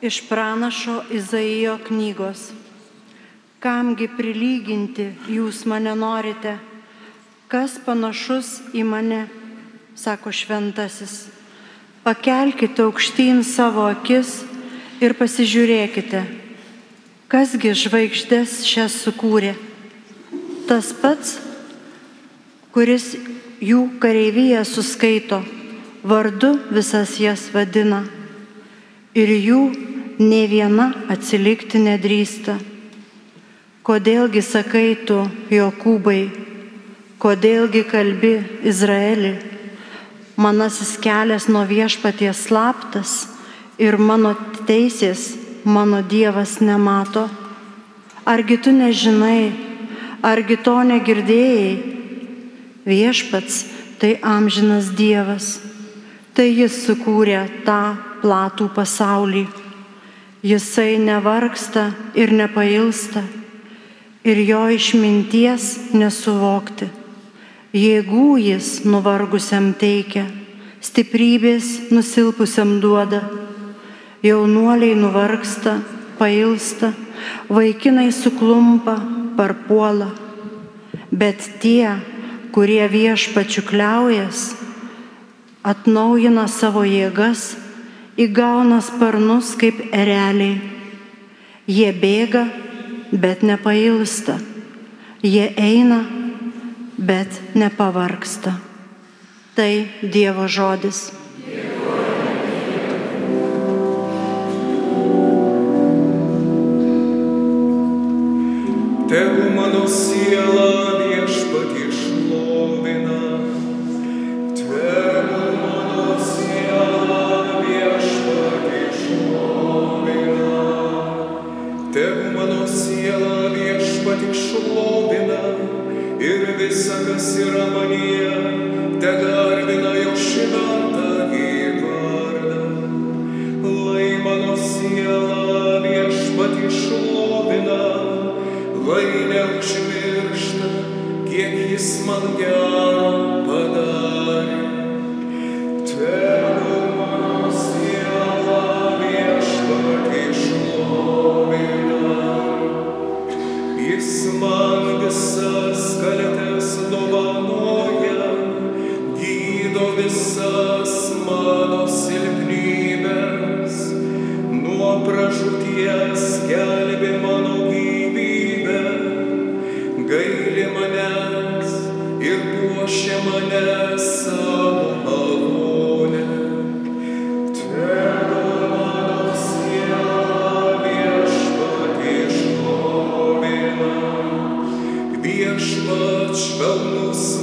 Iš pranašo Izaijo knygos. Kamgi prilyginti jūs mane norite? Kas panašus į mane, sako šventasis. Pakelkite aukštyn savo akis ir pasižiūrėkite, kasgi žvaigždės šias sukūrė. Tas pats, kuris jų kareivyje suskaito, vardu visas jas vadina ir jų ne viena atsilikti nedrįsta. Kodėlgi sakai tu, Jokūbai, kodėlgi kalbi Izraeli, manasis kelias nuo viešpaties slaptas ir mano teisės mano Dievas nemato. Argi tu nežinai, argi to negirdėjai? Viešpats tai amžinas Dievas, tai jis sukūrė tą platų pasaulį. Jisai nevargsta ir nepailsta ir jo išminties nesuvokti. Jėgų jis nuvargusiam teikia, stiprybės nusilpusiam duoda. Jaunuoliai nuvargsta, pailsta, vaikinai suklumpa, parpuola. Bet tie, kurie viešpačių kliaujas, atnaujina savo jėgas įgauna sparnus kaip ereliai. Jie bėga, bet nepailsta. Jie eina, bet nepavarksta. Tai Dievo žodis. Tegu mano kas yra manyje, te garbina jo šventąjį vardą. Lai mano siela viešpatį šlovina, lai neužmiršta, kiek jis man gero padarė. Viešpat švelnus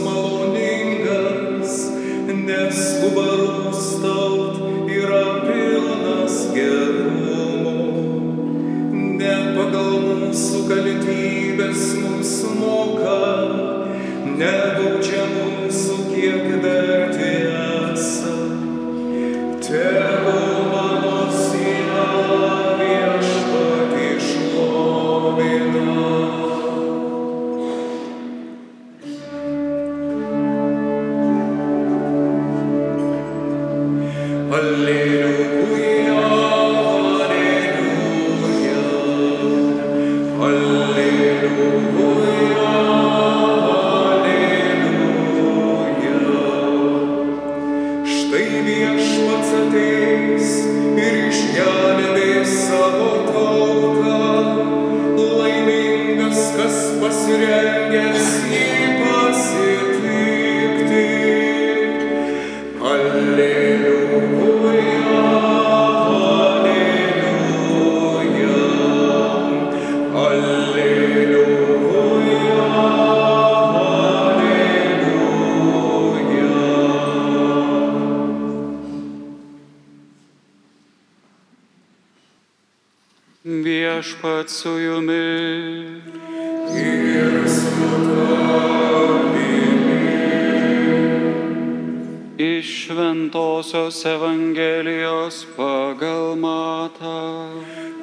Iš Šventojios Evangelijos pagal matą.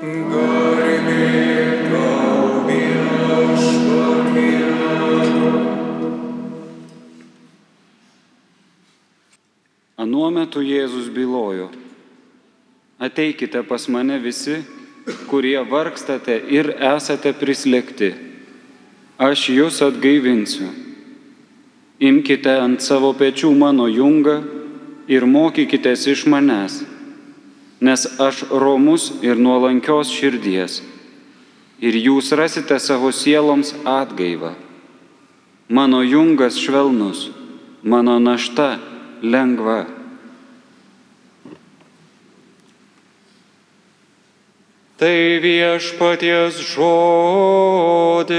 Garbė tau viešpatie. Anuo metu Jėzus bylojo. Ateikite pas mane visi, kurie vargstate ir esate prislėgti. Aš jūs atgaivinsiu. Imkite ant savo pečių mano jungą ir mokykitės iš manęs, nes aš romus ir nuolankios širdies. Ir jūs rasite savo sieloms atgaivą. Mano jungas švelnus, mano našta lengva. Tai viešpaties žodis.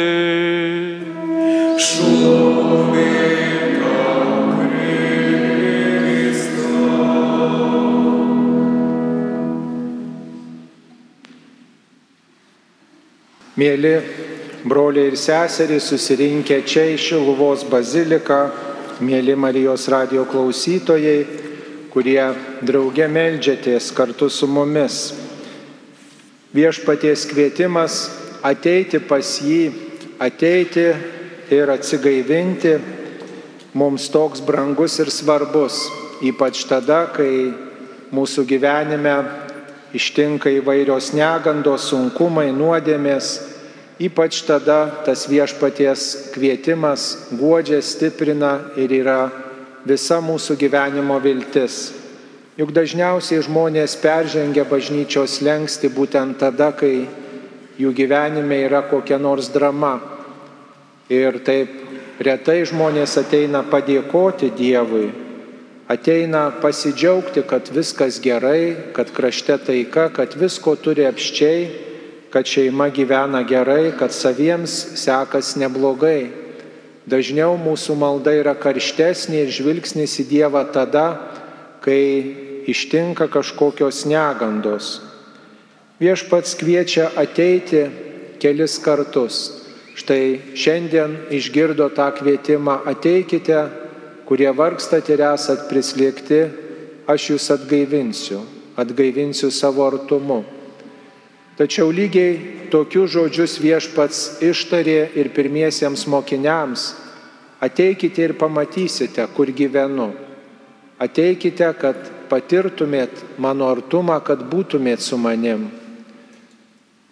Mėly broliai ir seserys susirinkę čia į Šiluvos baziliką, mėly Marijos radio klausytojai, kurie drauge melžiatės kartu su mumis. Viešpaties kvietimas ateiti pas jį, ateiti ir atsigaivinti mums toks brangus ir svarbus, ypač tada, kai mūsų gyvenime ištinka įvairios negandos, sunkumai, nuodėmės, ypač tada tas viešpaties kvietimas guodžia, stiprina ir yra visa mūsų gyvenimo viltis. Juk dažniausiai žmonės peržengia bažnyčios lengsti būtent tada, kai jų gyvenime yra kokia nors drama. Ir taip retai žmonės ateina padėkoti Dievui, ateina pasidžiaugti, kad viskas gerai, kad krašte taika, kad visko turi apščiai, kad šeima gyvena gerai, kad saviems sekas neblogai. Dažniau mūsų malda yra karštesnė ir žvilgsnis į Dievą tada, kai ištinka kažkokios negandos. Viešpats kviečia ateiti kelis kartus. Štai šiandien išgirdo tą kvietimą ateikite, kurie vargstate ir esat prislėgti, aš jūs atgaivinsiu, atgaivinsiu savo artumu. Tačiau lygiai tokius žodžius viešpats ištarė ir pirmiesiems mokiniams, ateikite ir pamatysite, kur gyvenu. Ateikite, kad patirtumėt mano artumą, kad būtumėt su manim.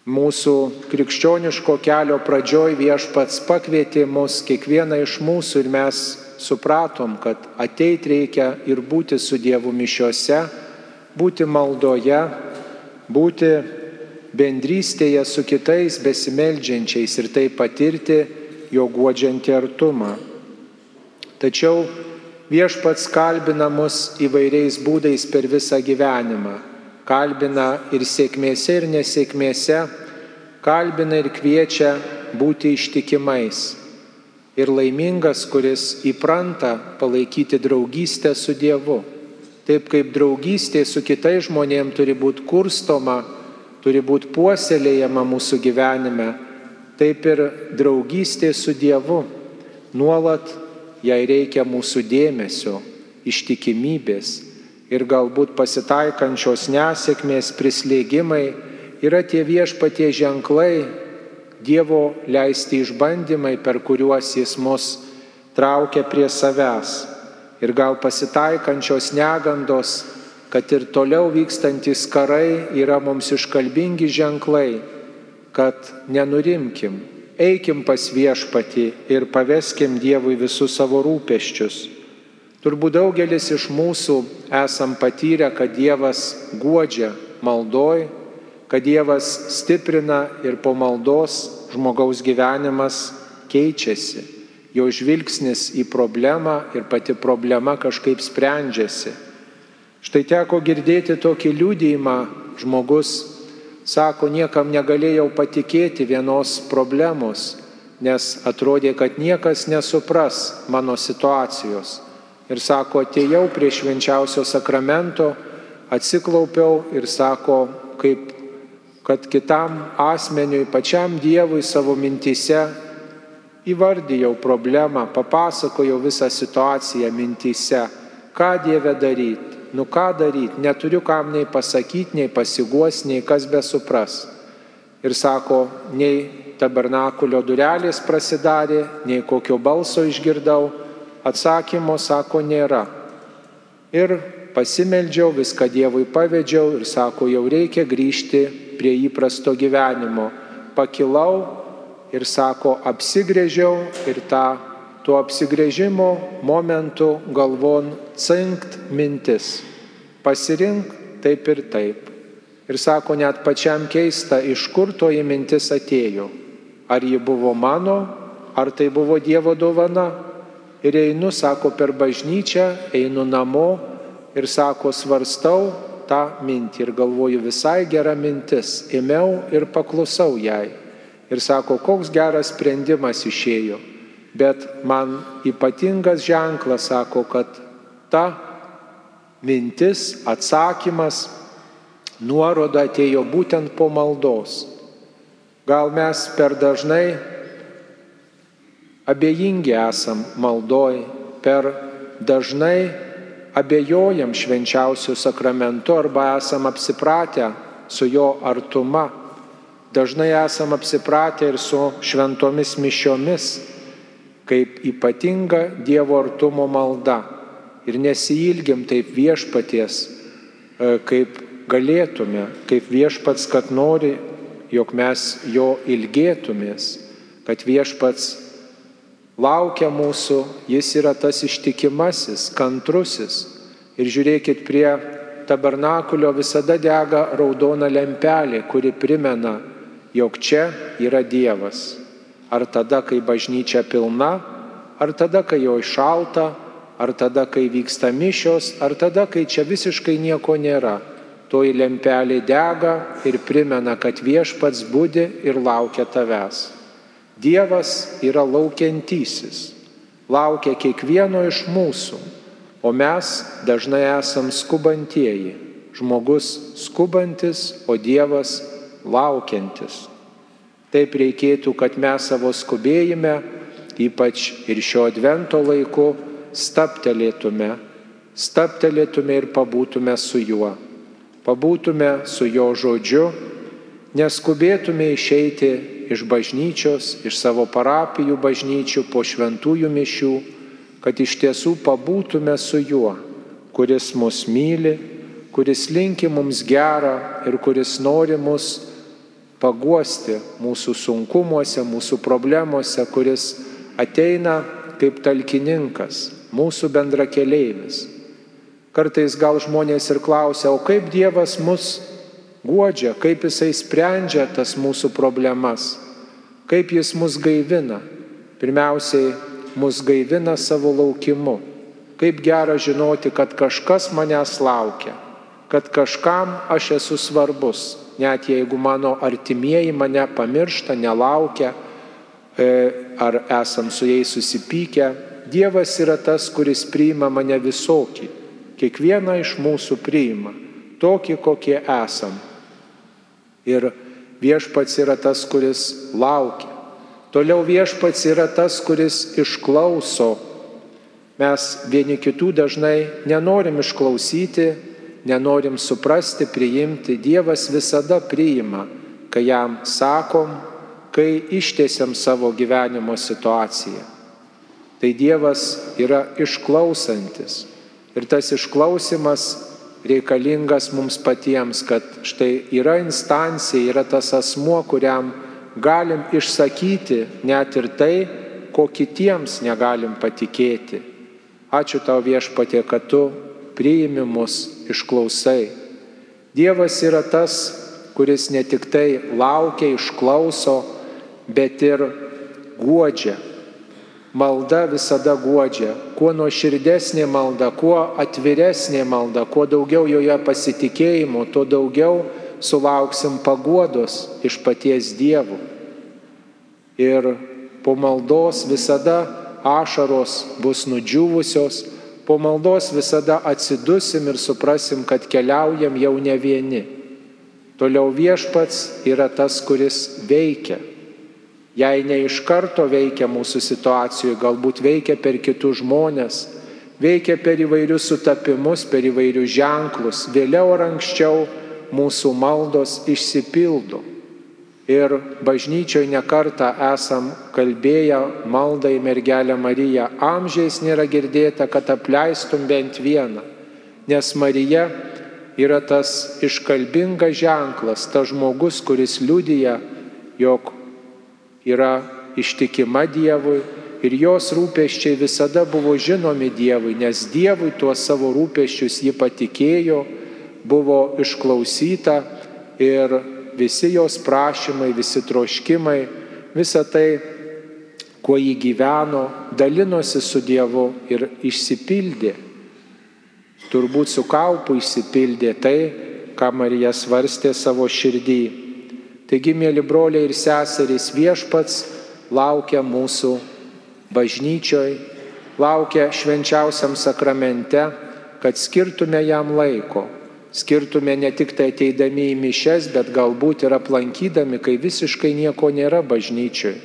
Mūsų krikščioniško kelio pradžioj viešpats pakvietė mus, kiekvieną iš mūsų ir mes supratom, kad ateit reikia ir būti su Dievu mišiuose, būti maldoje, būti bendrystėje su kitais besimeldžiančiais ir tai patirti jo guodžiantį artumą. Tačiau viešpats kalbina mus įvairiais būdais per visą gyvenimą. Kalbina ir sėkmėse, ir nesėkmėse, kalbina ir kviečia būti ištikimais. Ir laimingas, kuris įpranta palaikyti draugystę su Dievu. Taip kaip draugystė su kitais žmonėmis turi būti kurstoma, turi būti puoselėjama mūsų gyvenime, taip ir draugystė su Dievu nuolat jai reikia mūsų dėmesio, ištikimybės ir galbūt pasitaikančios nesėkmės, prislėgimai yra tie viešpatie ženklai, Dievo leisti išbandymai, per kuriuos Jis mus traukia prie savęs. Ir gal pasitaikančios negandos, kad ir toliau vykstantis karai yra mums iškalbingi ženklai, kad nenurimkim, eikim pas viešpatį ir paveskim Dievui visus savo rūpeščius. Turbūt daugelis iš mūsų esam patyrę, kad Dievas guodžia maldoj, kad Dievas stiprina ir po maldos žmogaus gyvenimas keičiasi. Jo žvilgsnis į problemą ir pati problema kažkaip sprendžiasi. Štai teko girdėti tokį liūdėjimą, žmogus sako, niekam negalėjau patikėti vienos problemos, nes atrodė, kad niekas nesupras mano situacijos. Ir sako, atėjau prie švenčiausio sakramento, atsiklaupiau ir sako, kaip kad kitam asmeniui, pačiam Dievui savo mintise įvardyjau problemą, papasakojau visą situaciją mintise, ką Dieve daryti, nu ką daryti, neturiu kam nei pasakyti, nei pasiguos, nei kas be supras. Ir sako, nei tabernakulio durelės prasidarė, nei kokio balso išgirdau, atsakymo sako nėra. Ir pasimeldžiau, viską Dievui pavedžiau ir sako, jau reikia grįžti prie įprasto gyvenimo. Pakilau ir sako, apsigrėžiau ir tą tuo apsigrėžimo momentu galvon cinkt mintis. Pasirink taip ir taip. Ir sako, net pačiam keista, iš kur toji mintis atėjo. Ar ji buvo mano, ar tai buvo Dievo dovana. Ir einu, sako, per bažnyčią, einu namo ir sako, svarstau tą mintį ir galvoju visai gera mintis. Ėmiau ir paklusau jai. Ir sako, koks geras sprendimas išėjo. Bet man ypatingas ženklas sako, kad ta mintis, atsakymas, nuoroda atėjo būtent po maldos. Gal mes per dažnai abejingi esam maldoj, per dažnai abejojam švenčiausių sakramentų arba esam apsipratę su jo artuma. Dažnai esam apsipratę ir su šventomis mišiomis, kaip ypatinga Dievo artumo malda. Ir nesijilgim taip viešpaties, e, kaip galėtume, kaip viešpats, kad nori, jog mes jo ilgėtumės, kad viešpats laukia mūsų, jis yra tas ištikimasis, kantrusis. Ir žiūrėkit, prie tabernakulio visada dega raudona lempelė, kuri primena, jog čia yra Dievas. Ar tada, kai bažnyčia pilna, ar tada, kai jo išalta, ar tada, kai vyksta mišios, ar tada, kai čia visiškai nieko nėra. Toji lempelė dega ir primena, kad viešpats būdi ir laukia tavęs. Dievas yra laukiantysis, laukia kiekvieno iš mūsų, o mes dažnai esam skubantieji. Žmogus skubantis, o Dievas laukiantis. Taip reikėtų, kad mes savo skubėjime, ypač ir šio advento laiku, staptelėtume, staptelėtume ir pabūtume su juo. Pabūtume su jo žodžiu, neskubėtume išeiti iš bažnyčios, iš savo parapijų bažnyčių po šventųjų mišių, kad iš tiesų pabūtume su juo, kuris mus myli, kuris linki mums gerą ir kuris nori mus paguosti mūsų sunkumuose, mūsų problemuose, kuris ateina kaip talkininkas, mūsų bendrakeleivis. Kartais gal žmonės ir klausia, o kaip Dievas mus guodžia, kaip jisai sprendžia tas mūsų problemas, kaip jis mus gaivina. Pirmiausiai, mus gaivina savo laukimu. Kaip gera žinoti, kad kažkas manęs laukia, kad kažkam aš esu svarbus, net jeigu mano artimieji mane pamiršta, nelaukia, e, ar esam su jais susipykę. Dievas yra tas, kuris priima mane visokį. Kiekvieną iš mūsų priima, tokį, kokie esam. Ir viešpats yra tas, kuris laukia. Toliau viešpats yra tas, kuris išklauso. Mes vieni kitų dažnai nenorim išklausyti, nenorim suprasti, priimti. Dievas visada priima, kai jam sakom, kai ištiesiam savo gyvenimo situaciją. Tai Dievas yra išklausantis. Ir tas išklausimas reikalingas mums patiems, kad štai yra instancija, yra tas asmuo, kuriam galim išsakyti net ir tai, ko kitiems negalim patikėti. Ačiū tau viešpatė, kad tu priimi mus, išklausai. Dievas yra tas, kuris ne tik tai laukia, išklauso, bet ir guodžia Malda visada guodžia. Kuo nuoširdesnė malda, kuo atviresnė malda, kuo daugiau joje pasitikėjimo, tuo daugiau sulauksim paguodos iš paties Dievo. Ir po maldos visada ašaros bus nudžiūvusios, po maldos visada atsidusim ir suprasim, kad keliaujam jau ne vieni. Toliau viešpats yra tas, kuris veikia Jei ne iš karto veikia mūsų situacijų, galbūt veikia per kitus žmonės, veikia per įvairius sutapimus, per įvairius ženklus, vėliau ar anksčiau mūsų maldos išsipildo. Ir bažnyčioje nekartą esam kalbėję maldai mergelę Mariją, amžiais nėra girdėta, kad apleistum bent vieną. nes Marija yra tas iškalbingas ženklas, tas žmogus, kuris liudyja, jog yra ištikima Dievui ir jos rūpeščiai visada buvo žinomi Dievui, nes Dievui tuos savo rūpeščius ji patikėjo, buvo išklausyta ir visi jos prašymai, visi troškimai, visa tai, kuo jį gyveno, dalinosi su Dievu ir išsipildė turbūt su kaupu išsipildė tai, ką Marija svarstė savo širdį. Taigi, mėly broliai ir seserys, viešpats laukia mūsų bažnyčioj, laukia švenčiausiam sakramente, kad skirtume jam laiko, skirtume ne tik tai ateidami į mišes, bet galbūt ir aplankydami, kai visiškai nieko nėra bažnyčioj,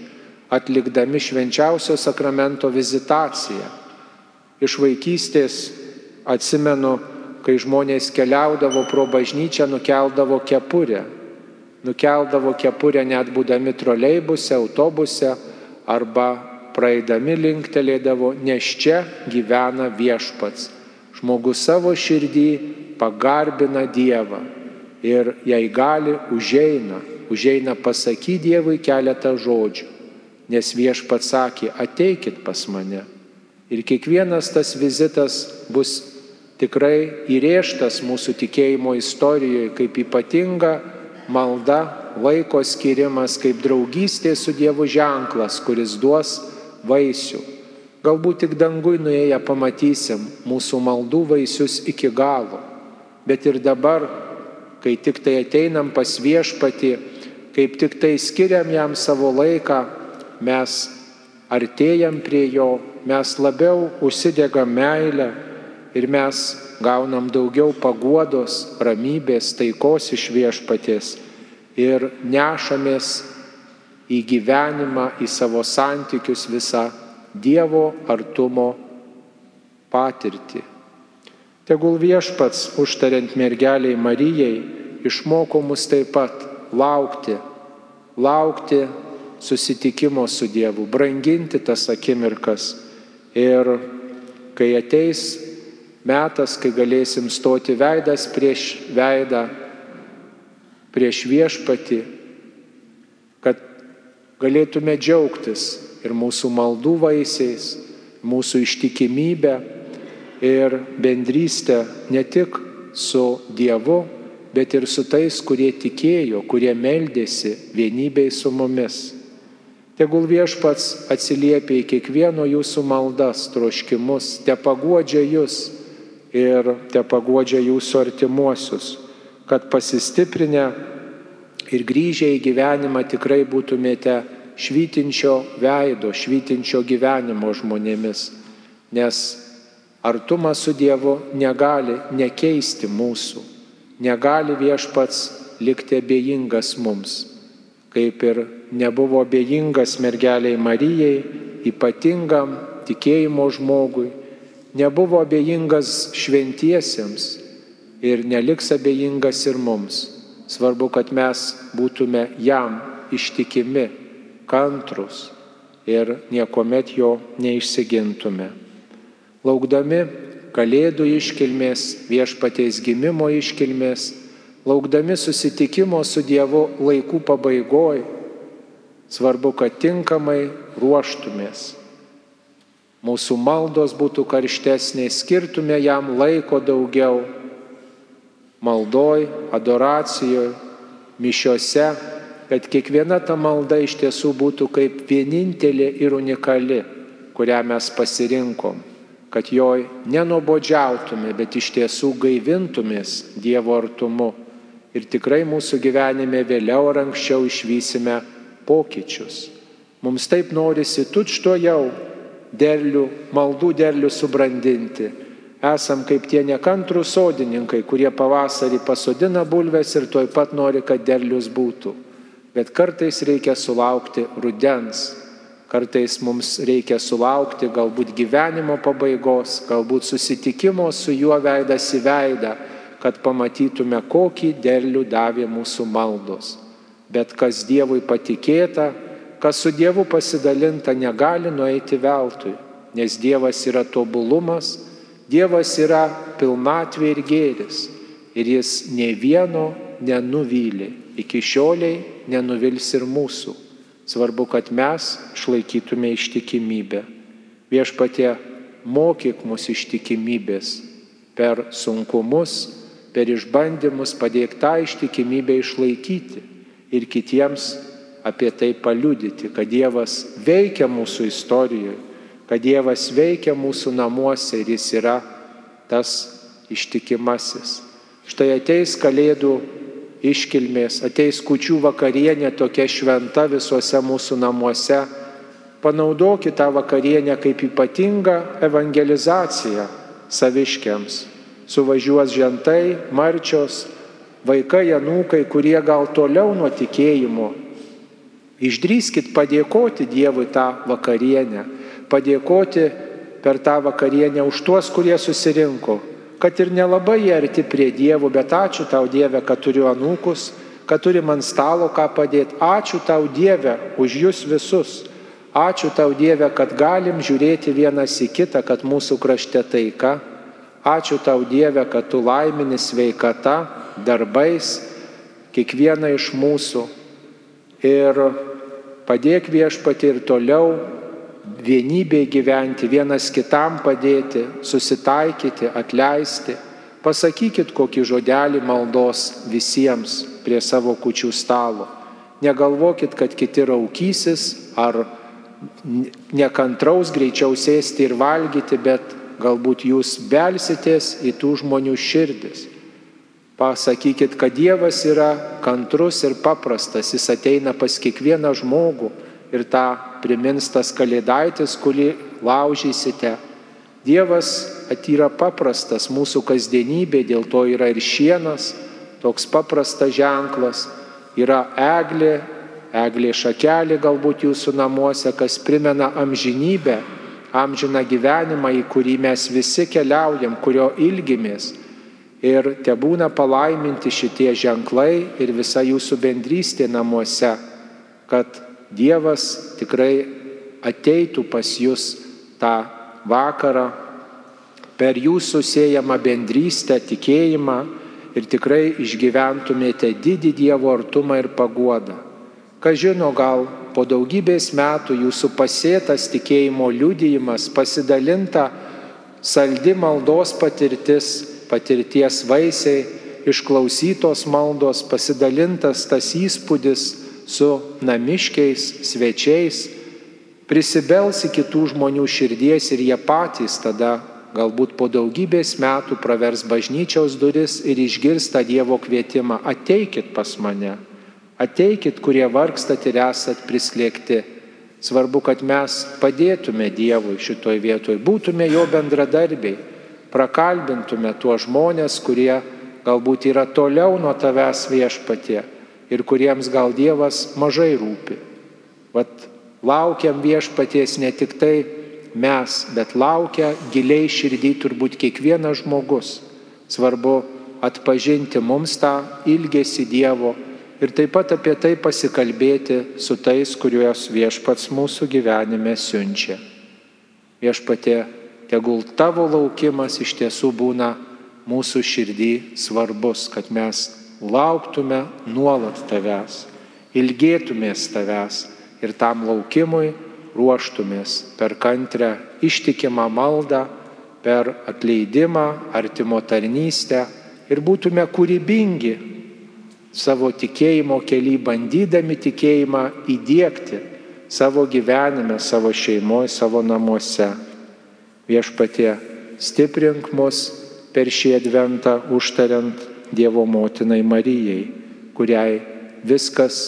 atlikdami švenčiausio sakramento vizitaciją. Iš vaikystės Atsimenu, kai žmonės keliaudavo pro bažnyčią, nukeldavo kepurę. Nukeldavo kepurę net būdami troleibuse, autobuse arba praeidami linktelėdavo, nes čia gyvena viešpats. Žmogus savo širdį pagarbina Dievą ir jei gali, užeina, užeina pasakyti Dievui keletą žodžių, nes viešpats sakė, ateikit pas mane. Ir kiekvienas tas vizitas bus tikrai įrėžtas mūsų tikėjimo istorijoje kaip ypatinga malda, laiko skirimas, kaip draugystė su Dievu ženklas, kuris duos vaisių. Galbūt tik dangui nuėję pamatysim mūsų maldų vaisius iki galo, bet ir dabar, kai tik tai ateinam pas viešpatį, kaip tik tai skiriam jam savo laiką, mes artėjam prie jo, mes labiau užsidegam meilę, ir mes gaunam daugiau paguodos, ramybės, taikos iš viešpatės ir nešamės į gyvenimą, į savo santykius visą Dievo artumo patirtį. Tegul viešpats, užtariant mergeliai Marijai, išmoko mus taip pat laukti, laukti susitikimo su Dievu, branginti tas akimirkas. Ir kai ateis metas, kai galėsim stoti veidas prieš veidą, prieš viešpati, kad galėtume džiaugtis ir mūsų maldų vaisiais, mūsų ištikimybę ir bendrystę ne tik su Dievu, bet ir su tais, kurie tikėjo, kurie meldėsi vienybei su mumis. Tegul viešpats atsiliepia į kiekvieno jūsų maldas, troškimus, te paguodžia jūs ir te paguodžia jūsų artimuosius, kad pasistiprinę ir grįžę į gyvenimą tikrai būtumėte švytinčio veido, švytinčio gyvenimo žmonėmis, nes artumas su Dievu negali nekeisti mūsų, negali viešpats likti abejingas mums, kaip ir nebuvo abejingas mergeliai Marijai, ypatingam tikėjimo žmogui, nebuvo abejingas šventiesiems ir neliks abejingas ir mums. Svarbu, kad mes būtume jam ištikimi, kantrus ir niekuomet jo neišsigintume. Laukdami Kalėdų iškilmės, viešpaties gimimo iškilmės, laukdami susitikimo su Dievu laikų pabaigoj, svarbu, kad tinkamai ruoštumės. Mūsų maldos būtų karštesnės, skirtume jam laiko daugiau. Maldoj, adoracijoje, mišiose, kad kiekviena ta malda iš tiesų būtų kaip vienintelė ir unikali, kurią mes pasirinkom, kad joj nenobodžiautume, bet iš tiesų gaivintumės Dievo artumu ir tikrai mūsų gyvenime vėliau ar anksčiau išvysime pokyčius. Mums taip norisi tučto jau derlių, maldų derlių subrandinti. Esam kaip tie nekantrų sodininkai, kurie pavasarį pasodina bulves ir tuoj pat nori, kad derlius būtų. Bet kartais reikia sulaukti rudens, kartais mums reikia sulaukti galbūt gyvenimo pabaigos, galbūt susitikimo su juo veidas į veidą, kad pamatytume, kokį derlių davė mūsų maldos. Bet kas Dievui patikėta, kas su Dievu pasidalinta, negali nueiti veltui, nes Dievas yra tobulumas Dievas yra pilnatvė ir gėris ir jis ne vieno nenuvylė. Iki šioliai nenuvils ir mūsų. Svarbu, kad mes išlaikytume ištikimybę. Viešpatie, mokyk mus ištikimybės per sunkumus, per išbandymus, padėk tą ištikimybę išlaikyti ir kitiems apie tai paliudyti, kad Dievas veikia mūsų istorijoje, kad Dievas veikia mūsų namuose ir Jis yra tas ištikimasis. Štai ateis kalėdų iškilmės, ateis kučių vakarienė tokia šventa visuose mūsų namuose. Panaudokite tą vakarienę kaip ypatingą evangelizaciją saviškiams. Suvažiuos žentai, marčios, vaikai, anūkai, kurie gal toliau nuo tikėjimo. Išdrįskit padėkoti Dievui tą vakarienę, padėkoti per tą vakarienę už tuos, kurie susirinko, kad ir nelabai jie arti prie dievų, bet ačiū tau Dieve, kad turiu anūkus, kad turi man stalo ką padėti. Ačiū tau Dieve už jūs visus. Ačiū tau Dieve, kad galim žiūrėti vienas į kitą, kad mūsų krašte taika. Ačiū tau Dieve, kad tu laimini sveikata, darbais, kiekvieną iš mūsų. Ir padėk viešpati ir toliau vienybėje gyventi, vienas kitam padėti, susitaikyti, atleisti. Pasakykit kokį žodelį maldos visiems prie savo kučių stalo. Negalvokit, kad kiti raukysis ar nekantraus greičiau sėsti ir valgyti, bet galbūt jūs belsitės į tų žmonių širdis. Pasakykit, kad Dievas yra kantrus ir paprastas, jis ateina pas kiekvieną žmogų ir tą primins tas kalėdaitis, kurį laužysite. Dievas atyra paprastas mūsų kasdienybė, dėl to yra ir šienas, toks paprastas ženklas, yra eglė, eglė šakelė galbūt jūsų namuose, kas primena amžinybę, amžiną gyvenimą, į kurį mes visi keliaujam, kurio ilgimės. Ir te būna palaiminti šitie ženklai ir visa jūsų bendrystė namuose, kad Dievas tikrai ateitų pas jūs tą vakarą per jūsų siejamą bendrystę, tikėjimą ir tikrai išgyventumėte didį Dievo artumą ir paguodą. Ką žino, gal po daugybės metų jūsų pasėtas tikėjimo liudijimas, pasidalinta saldi maldos patirtis, patirties vaisiai, išklausytos maldos, pasidalintas tas įspūdis, su namiškiais, svečiais, prisibels į kitų žmonių širdies ir jie patys tada galbūt po daugybės metų pravers bažnyčiaus duris ir išgirs tą Dievo kvietimą - ateikit pas mane, ateikit, kurie vargstat ir esat prislėgti. Svarbu, kad mes padėtume Dievui šitoj vietoj, būtume jo bendradarbiai, prakalbintume tuos žmonės, kurie galbūt yra toliau nuo tavęs viešpatie ir kuriems gal Dievas mažai rūpi. Vat laukiam viešpaties ne tik tai mes, bet laukia giliai širdį turbūt kiekvienas žmogus. Svarbu atpažinti mums tą ilgesį Dievo ir taip pat apie tai pasikalbėti su tais, kuriuos viešpats mūsų gyvenime siunčia. Viešpatė, tegul tavo laukimas iš tiesų būna mūsų širdį svarbus, kad mes lauktume nuolat tavęs, ilgėtumės tavęs ir tam laukimui ruoštumės per kantrę ištikimą maldą, per atleidimą, artimo tarnystę ir būtume kūrybingi savo tikėjimo keli, bandydami tikėjimą įdėkti savo gyvenime, savo šeimoje, savo namuose. Viešpatie, stiprink mus per šį adventą užtariant Dievo motinai Marijai, kuriai viskas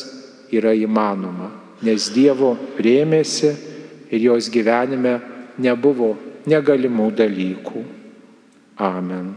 yra įmanoma, nes Dievo rėmėsi ir jos gyvenime nebuvo negalimų dalykų. Amen.